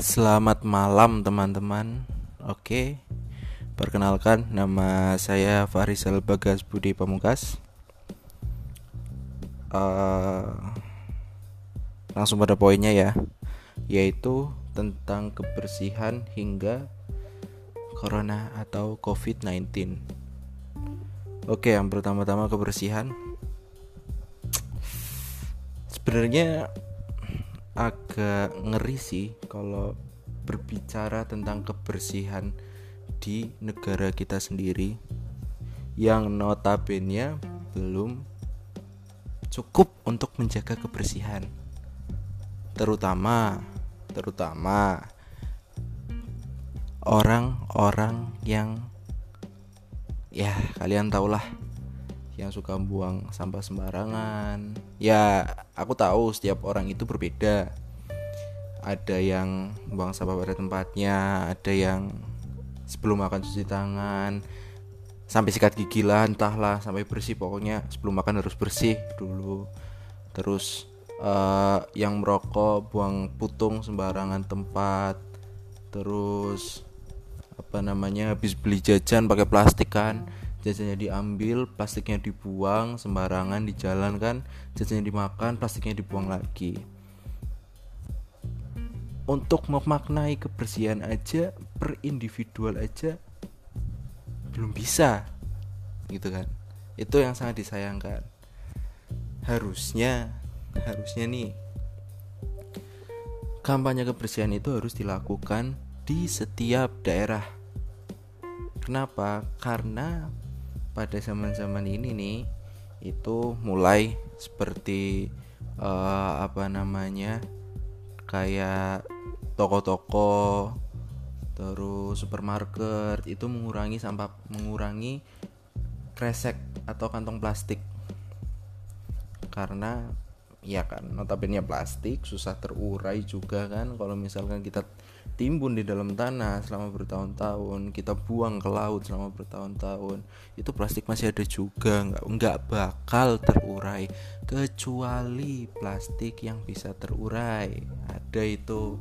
Selamat malam teman-teman. Oke Perkenalkan nama saya Farisal Bagas Budi Pamungkas. Uh, Langsung pada poinnya ya Yaitu tentang kebersihan hingga Corona atau COVID-19 Oke yang pertama-tama kebersihan. Sebenarnya agak ngeri sih kalau berbicara tentang kebersihan di negara kita sendiri yang notabene belum cukup untuk menjaga kebersihan. Terutama terutama orang-orang yang ya kalian tahulah yang suka buang sampah sembarangan. Ya aku tahu setiap orang itu berbeda. Ada yang buang sampah pada tempatnya ada yang sebelum makan cuci tangan sampai sikat gigi lah entahlah sampai bersih. Pokoknya sebelum makan harus bersih dulu. Terus uh, yang merokok buang putung sembarangan tempat. Terus apa namanya habis beli jajan pakai plastik kan jajannya diambil plastiknya dibuang sembarangan di jalan kan. Jajannya dimakan plastiknya dibuang lagi. Untuk memaknai kebersihan aja per individual aja belum bisa. Gitu kan. Itu yang sangat disayangkan. Harusnya harusnya nih kampanye kebersihan itu harus dilakukan di setiap daerah. Kenapa? Karena pada zaman-zaman ini nih itu mulai seperti uh, apa namanya kayak toko-toko terus supermarket itu mengurangi sampah mengurangi kresek atau kantong plastik. Karena ya kan notabene plastik susah terurai juga kan kalau misalkan kita timbun di dalam tanah selama bertahun-tahun kita buang ke laut selama bertahun-tahun itu plastik masih ada juga nggak nggak bakal terurai kecuali plastik yang bisa terurai ada itu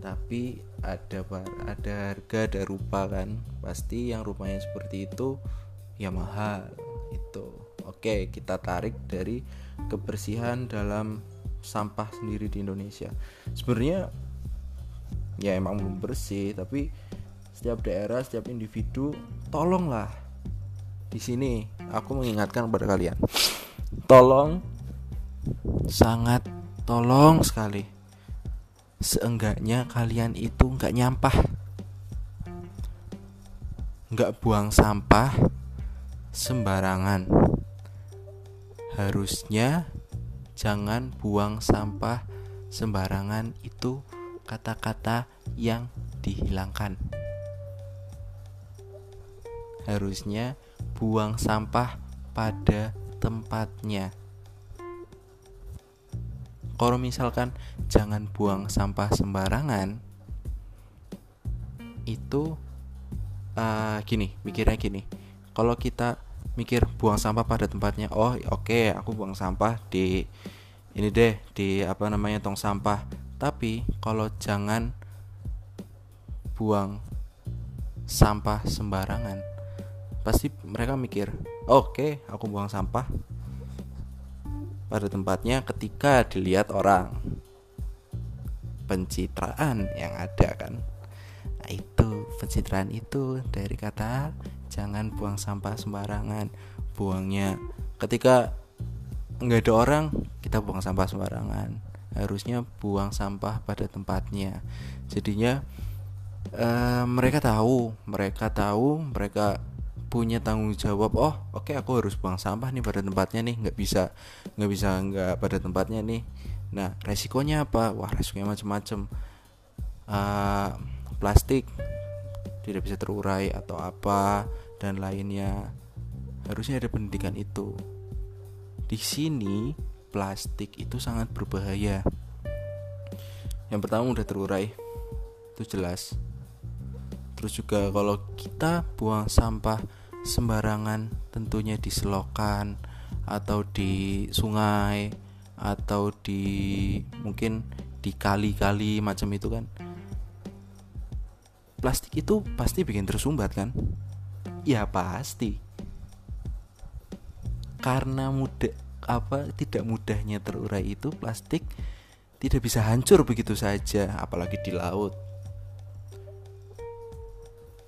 tapi ada ada harga ada rupa kan pasti yang rupanya seperti itu ya mahal itu. Oke kita tarik dari kebersihan dalam sampah sendiri di Indonesia. Sebenarnya ya emang belum bersih tapi setiap daerah setiap individu tolonglah di sini. Aku mengingatkan kepada kalian tolong sangat tolong sekali. Seenggaknya kalian itu nggak nyampah nggak buang sampah sembarangan. Harusnya jangan buang sampah sembarangan itu kata-kata yang dihilangkan. Harusnya buang sampah pada tempatnya. Kalau misalkan jangan buang sampah sembarangan, itu uh, gini, mikirnya gini. Kalau kita mikir buang sampah pada tempatnya, oh oke, okay, aku buang sampah di ini deh di apa namanya tong sampah tapi kalau jangan buang sampah sembarangan, pasti mereka mikir, oke, okay, aku buang sampah pada tempatnya ketika dilihat orang. Pencitraan yang ada kan. Nah, itu pencitraan itu dari kata jangan buang sampah sembarangan. Buangnya ketika nggak ada orang, kita buang sampah sembarangan harusnya buang sampah pada tempatnya. Jadinya uh, mereka tahu mereka tahu mereka punya tanggung jawab oh oke okay, aku harus buang sampah nih pada tempatnya nih nggak bisa nggak bisa nggak pada tempatnya nih. Nah resikonya apa? Wah resikonya macam-macam uh, plastik tidak bisa terurai atau apa dan lainnya. Harusnya ada pendidikan itu. Di sini plastik itu sangat berbahaya. Yang pertama udah terurai, itu jelas. Terus juga kalau kita buang sampah sembarangan, tentunya di selokan atau di sungai atau di mungkin di kali-kali macam itu kan plastik itu pasti bikin tersumbat kan ya pasti karena mudah apa tidak mudahnya terurai itu plastik tidak bisa hancur begitu saja apalagi di laut.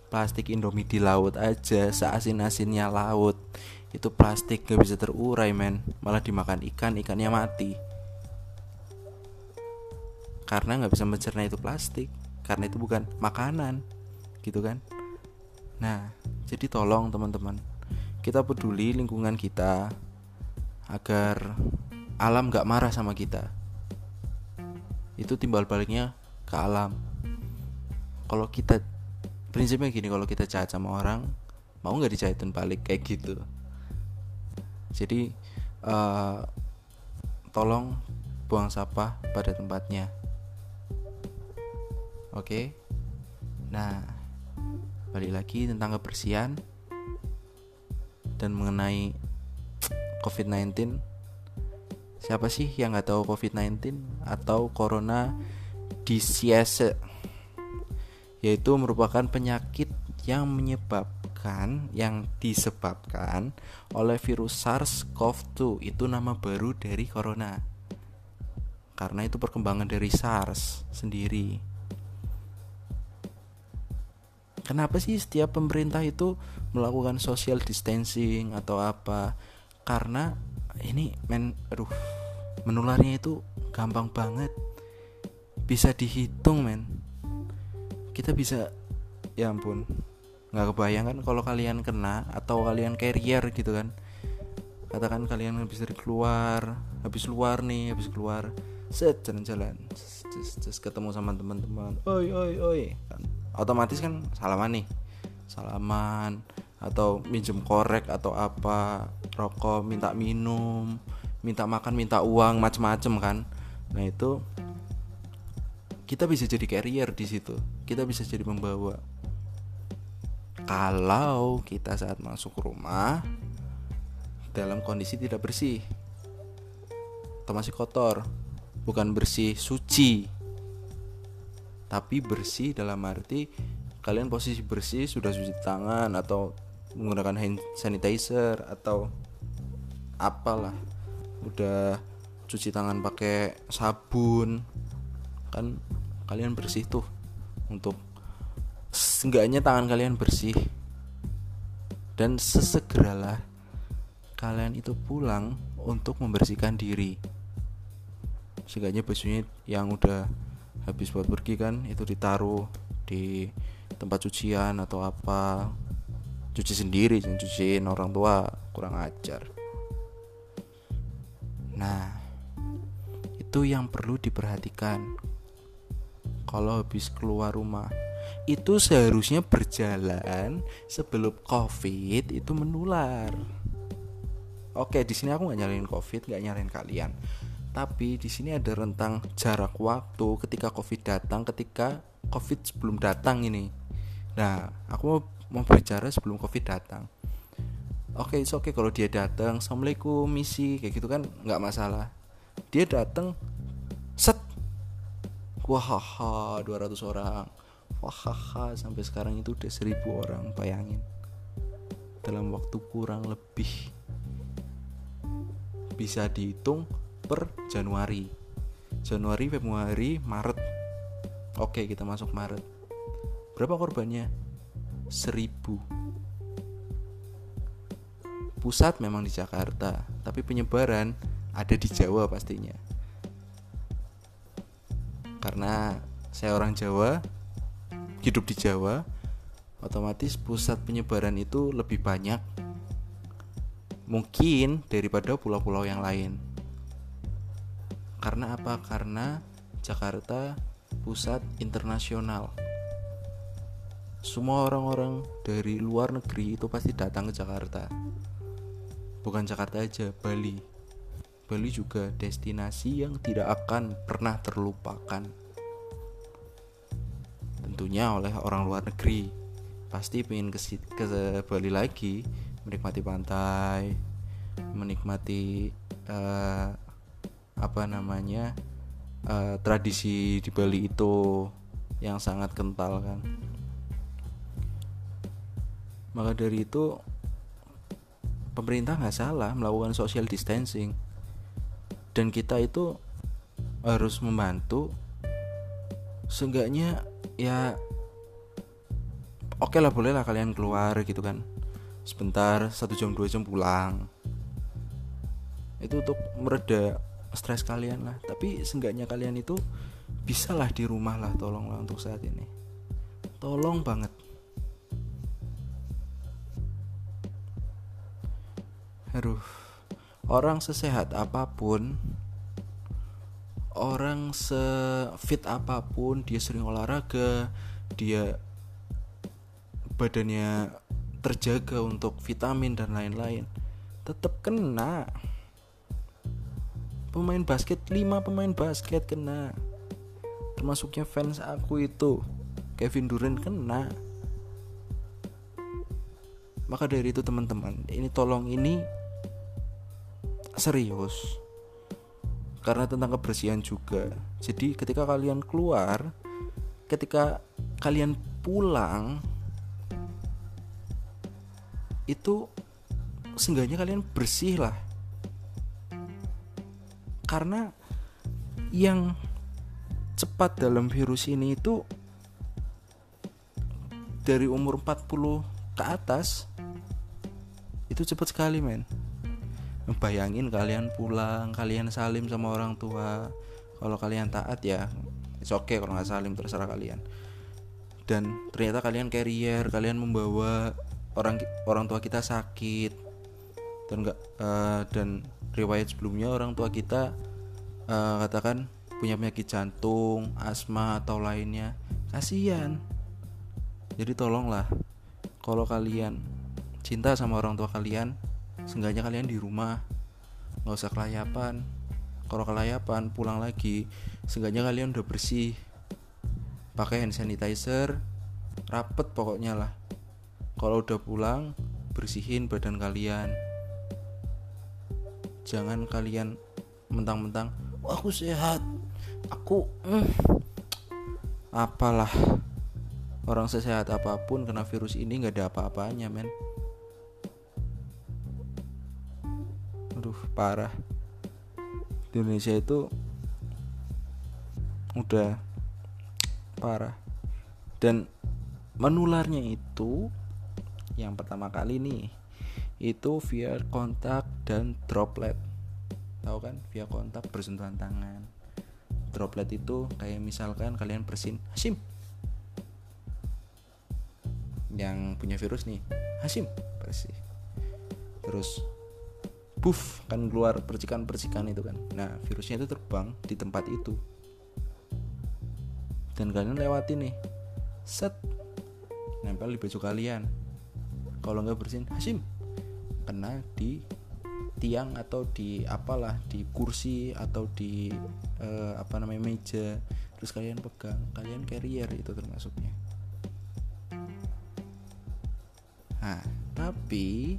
Plastik indomie di laut aja seasin-asinnya laut. Itu plastik gak bisa terurai men. Malah dimakan ikan ikannya mati. Karena nggak bisa mencerna itu plastik. Karena itu bukan makanan gitu kan? Nah jadi tolong teman-teman. Kita peduli lingkungan kita agar alam gak marah sama kita. Itu timbal baliknya ke alam. Kalau kita prinsipnya gini kalau kita jahat sama orang mau nggak dijahitin balik kayak gitu? Jadi uh, tolong buang sampah pada tempatnya. Oke? Okay? nah balik lagi tentang kebersihan dan mengenai COVID-19? Siapa sih yang nggak tahu COVID-19 atau Corona disease yaitu merupakan penyakit yang menyebabkan yang disebabkan oleh virus SARS-CoV-2 itu nama baru dari corona. Karena itu perkembangan dari SARS sendiri. Kenapa sih setiap pemerintah itu melakukan social distancing atau apa karena ini men aduh menularnya itu gampang banget. Bisa dihitung men. Kita bisa ya ampun nggak kebayang kan kalau kalian kena atau kalian carrier gitu kan. Katakan kalian habis dari keluar habis luar nih habis keluar set jalan-jalan. Just, ketemu sama teman-teman. Oi oi oi kan. Otomatis kan salaman nih. Salaman atau minjem korek atau apa rokok minta minum minta makan minta uang macem-macem kan. Nah itu kita bisa jadi carrier di situ. Kita bisa jadi membawa kalau kita saat masuk rumah dalam kondisi tidak bersih atau masih kotor bukan bersih suci tapi bersih dalam arti kalian posisi bersih sudah cuci tangan atau menggunakan hand sanitizer atau apalah. Udah cuci tangan pakai sabun. Kan kalian bersih tuh. Untuk seenggaknya tangan kalian bersih. Dan sesegeralah kalian itu pulang untuk membersihkan diri. Seenggaknya bajunya yang udah habis buat pergi kan itu ditaruh di tempat cucian atau apa cuci sendiri jangan cuciin orang tua kurang ajar. Nah itu yang perlu diperhatikan. Kalau habis keluar rumah itu seharusnya berjalan sebelum covid itu menular. Oke di sini aku nggak nyalain covid nggak nyalain kalian. Tapi di sini ada rentang jarak waktu ketika covid datang ketika covid sebelum datang ini. Nah aku mau mau bicara sebelum covid datang. Oke okay, oke okay kalau dia datang assalamualaikum misi kayak gitu kan nggak masalah. Dia datang set. Wahaha 200 orang. Wahaha sampai sekarang itu udah 1000 orang bayangin. Dalam waktu kurang lebih. Bisa dihitung per Januari. Januari Februari Maret. Oke kita masuk Maret. Berapa korbannya seribu pusat memang di Jakarta tapi penyebaran ada di Jawa pastinya karena saya orang Jawa hidup di Jawa otomatis pusat penyebaran itu lebih banyak mungkin daripada pulau-pulau yang lain karena apa? Karena Jakarta pusat internasional. Semua orang-orang dari luar negeri itu pasti datang ke Jakarta. Bukan Jakarta aja, Bali. Bali juga destinasi yang tidak akan pernah terlupakan. Tentunya oleh orang luar negeri. Pasti ingin ke, ke Bali lagi, menikmati pantai, menikmati uh, apa namanya uh, tradisi di Bali itu yang sangat kental kan maka dari itu pemerintah nggak salah melakukan social distancing. Dan kita itu harus membantu. Seenggaknya ya oke okay lah boleh lah kalian keluar gitu kan. Sebentar satu jam dua jam pulang. Itu untuk mereda stres kalian lah. Tapi seenggaknya kalian itu bisalah di rumah lah tolonglah untuk saat ini. Tolong banget aduh. Orang sesehat apa pun orang sefit apa pun dia sering olahraga dia badannya terjaga untuk vitamin dan lain-lain tetap kena. Pemain basket 5 pemain basket kena. Termasuknya fans aku itu Kevin Durant kena. Maka dari itu teman-teman ini tolong ini serius. Karena tentang kebersihan juga. Jadi ketika kalian keluar ketika kalian pulang itu seenggaknya kalian bersih lah. Karena yang cepat dalam virus ini itu dari umur 40 ke atas itu cepat sekali men bayangin kalian pulang kalian salim sama orang tua kalau kalian taat ya it's okay kalau nggak salim terserah kalian dan ternyata kalian carrier kalian membawa orang orang tua kita sakit dan enggak uh, eh, dan riwayat sebelumnya orang tua kita uh, katakan punya penyakit jantung, asma atau lainnya. Kasihan. Jadi tolonglah kalau kalian cinta sama orang tua kalian, seenggaknya kalian di rumah. nggak usah kelayapan. Kalau kelayapan pulang lagi, seenggaknya kalian udah bersih. Pakai hand sanitizer, rapet pokoknya lah. Kalau udah pulang bersihin badan kalian. Jangan kalian mentang-mentang oh, aku sehat. Aku mm, apalah. Orang sesehat apa pun kena virus ini nggak ada apa-apanya men parah. Di Indonesia itu udah parah. Dan menularnya itu yang pertama kali nih itu via kontak dan droplet. Tahu kan? Via kontak bersentuhan tangan. Droplet itu kayak misalkan kalian bersin Hasim yang punya virus nih Hasim bersih. Terus buff kan keluar percikan-percikan itu kan. Nah virusnya itu terbang di tempat itu. Dan kalian lewati nih. Set. Nempel di baju kalian. Kalau nggak bersihin Hasim kena di tiang atau di apalah di kursi atau di uh, apa namanya meja. Terus kalian pegang kalian carrier itu termasuknya. Nah tapi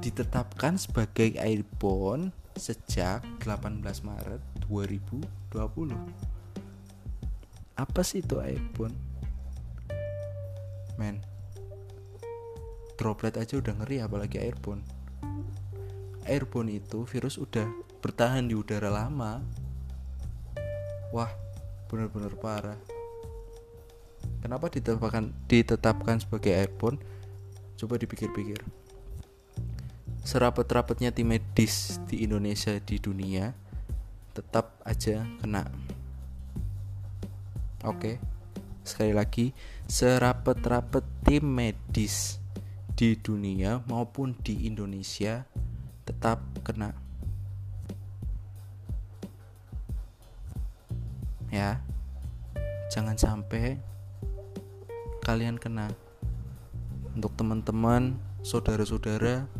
ditetapkan sebagai airborne sejak 18 Maret 2020 apa sih itu airborne men droplet aja udah ngeri apalagi airborne. Airborne itu virus udah bertahan di udara lama. Wah bener-bener parah. Kenapa ditetapkan ditetapkan sebagai airborne? Coba dipikir-pikir serapet-rapetnya tim medis di Indonesia di dunia tetap aja kena. Oke sekali lagi serapet-rapet tim medis di dunia maupun di Indonesia tetap kena. Ya jangan sampai kalian kena. Untuk teman-teman saudara-saudara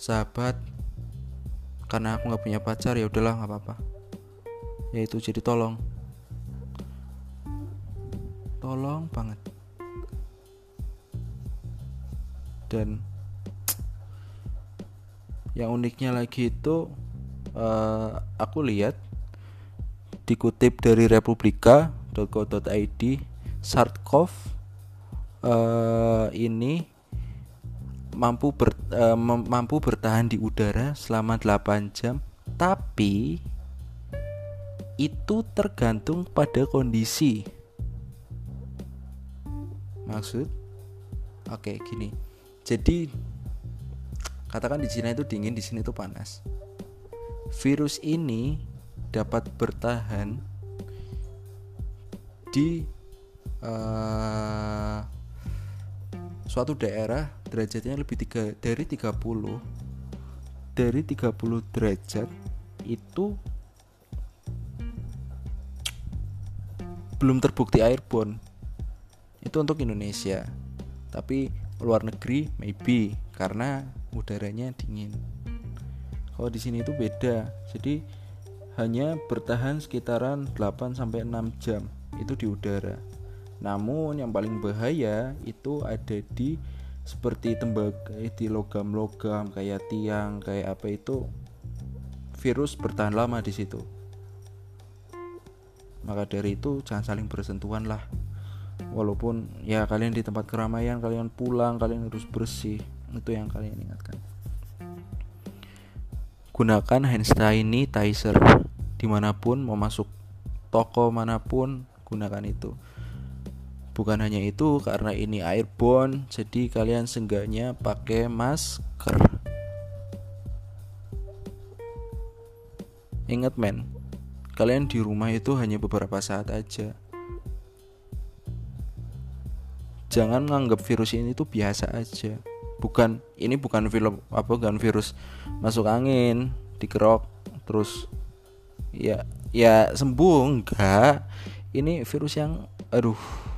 sahabat karena aku nggak punya pacar ya udahlah nggak apa-apa. Ya itu jadi tolong. Tolong banget. Dan yang uniknya lagi itu uh, aku lihat dikutip dari republika.co.id SARS-CoV uh, ini mampu ber, uh, mampu bertahan di udara selama 8 jam tapi itu tergantung pada kondisi. Maksud? Oke gini. Jadi katakan di Cina itu dingin di sini itu panas. Virus ini dapat bertahan di uh, suatu daerah derajatnya lebih tiga dari 30 dari 30 derajat itu belum terbukti airborne. Itu untuk Indonesia. Tapi luar negeri maybe karena udaranya dingin. Kalau di sini itu beda. Jadi hanya bertahan sekitaran 8 sampai 6 jam itu di udara. Namun yang paling bahaya itu ada di seperti tembaga di logam-logam kayak tiang kayak apa itu virus bertahan lama di situ. Maka dari itu jangan saling bersentuhan lah. Walaupun ya kalian di tempat keramaian kalian pulang kalian harus bersih itu yang kalian ingatkan. Gunakan hand sanitizer di mana pun mau masuk toko mana pun gunakan itu bukan hanya itu karena ini airborne jadi kalian seenggaknya pakai masker. Ingat men kalian di rumah itu hanya beberapa saat aja. Jangan menganggap virus ini tuh biasa aja. Bukan ini bukan film apa bukan virus masuk angin dikerok terus ya ya sembuh enggak. Ini virus yang aduh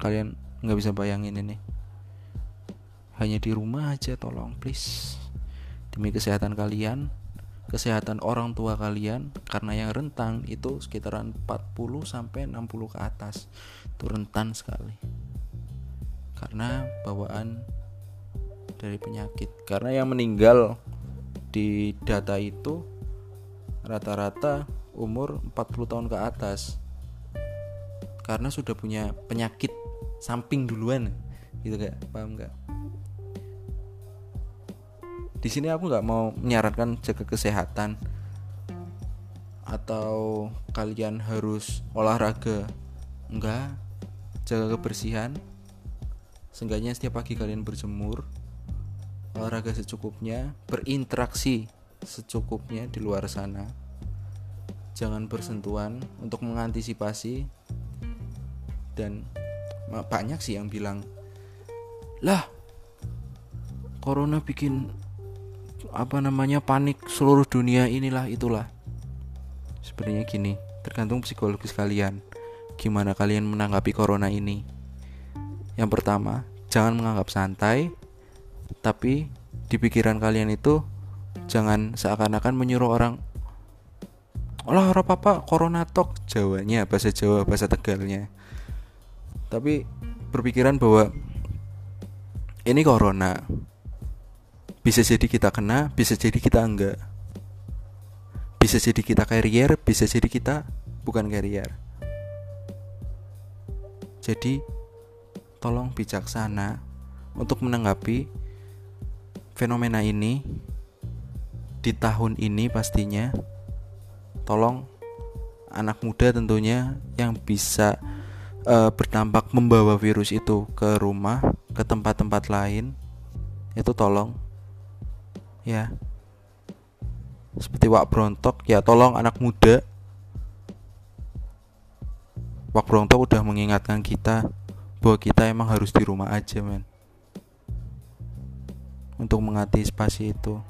kalian nggak bisa bayangin ini. Hanya di rumah aja tolong please. Demi kesehatan kalian kesehatan orang tua kalian karena yang rentang itu sekitaran 40 sampai 60 ke atas. Itu rentan sekali. Karena bawaan dari penyakit. Karena yang meninggal di data itu rata-rata umur 40 tahun ke atas. Karena sudah punya penyakit samping duluan. Gitu gak paham nggak? Di sini aku nggak mau menyarankan jaga kesehatan atau kalian harus olahraga. Enggak jaga kebersihan. Seenggaknya setiap pagi kalian berjemur olahraga secukupnya berinteraksi secukupnya di luar sana. Jangan bersentuhan untuk mengantisipasi dan banyak sih yang bilang lah corona bikin apa namanya panik seluruh dunia inilah itulah. Sebenarnya gini tergantung psikologis kalian gimana kalian menanggapi corona ini. Yang pertama jangan menganggap santai tapi di pikiran kalian itu jangan seakan-akan menyuruh orang olah orang apa corona tok jawanya bahasa Jawa bahasa Tegalnya tapi berpikiran bahwa ini corona. Bisa jadi kita kena bisa jadi kita enggak. Bisa jadi kita carrier bisa jadi kita bukan carrier. Jadi tolong bijaksana untuk menanggapi fenomena ini di tahun ini pastinya. Tolong anak muda tentunya yang bisa uh, berdampak membawa virus itu ke rumah, ke tempat-tempat lain, itu tolong ya. Seperti Wak Brontok, ya tolong anak muda. Wak Brontok udah mengingatkan kita bahwa kita emang harus di rumah aja, men. Untuk mengantisipasi itu.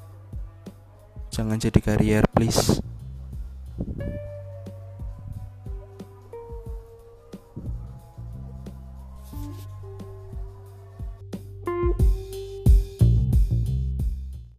Jangan jadi karier, please.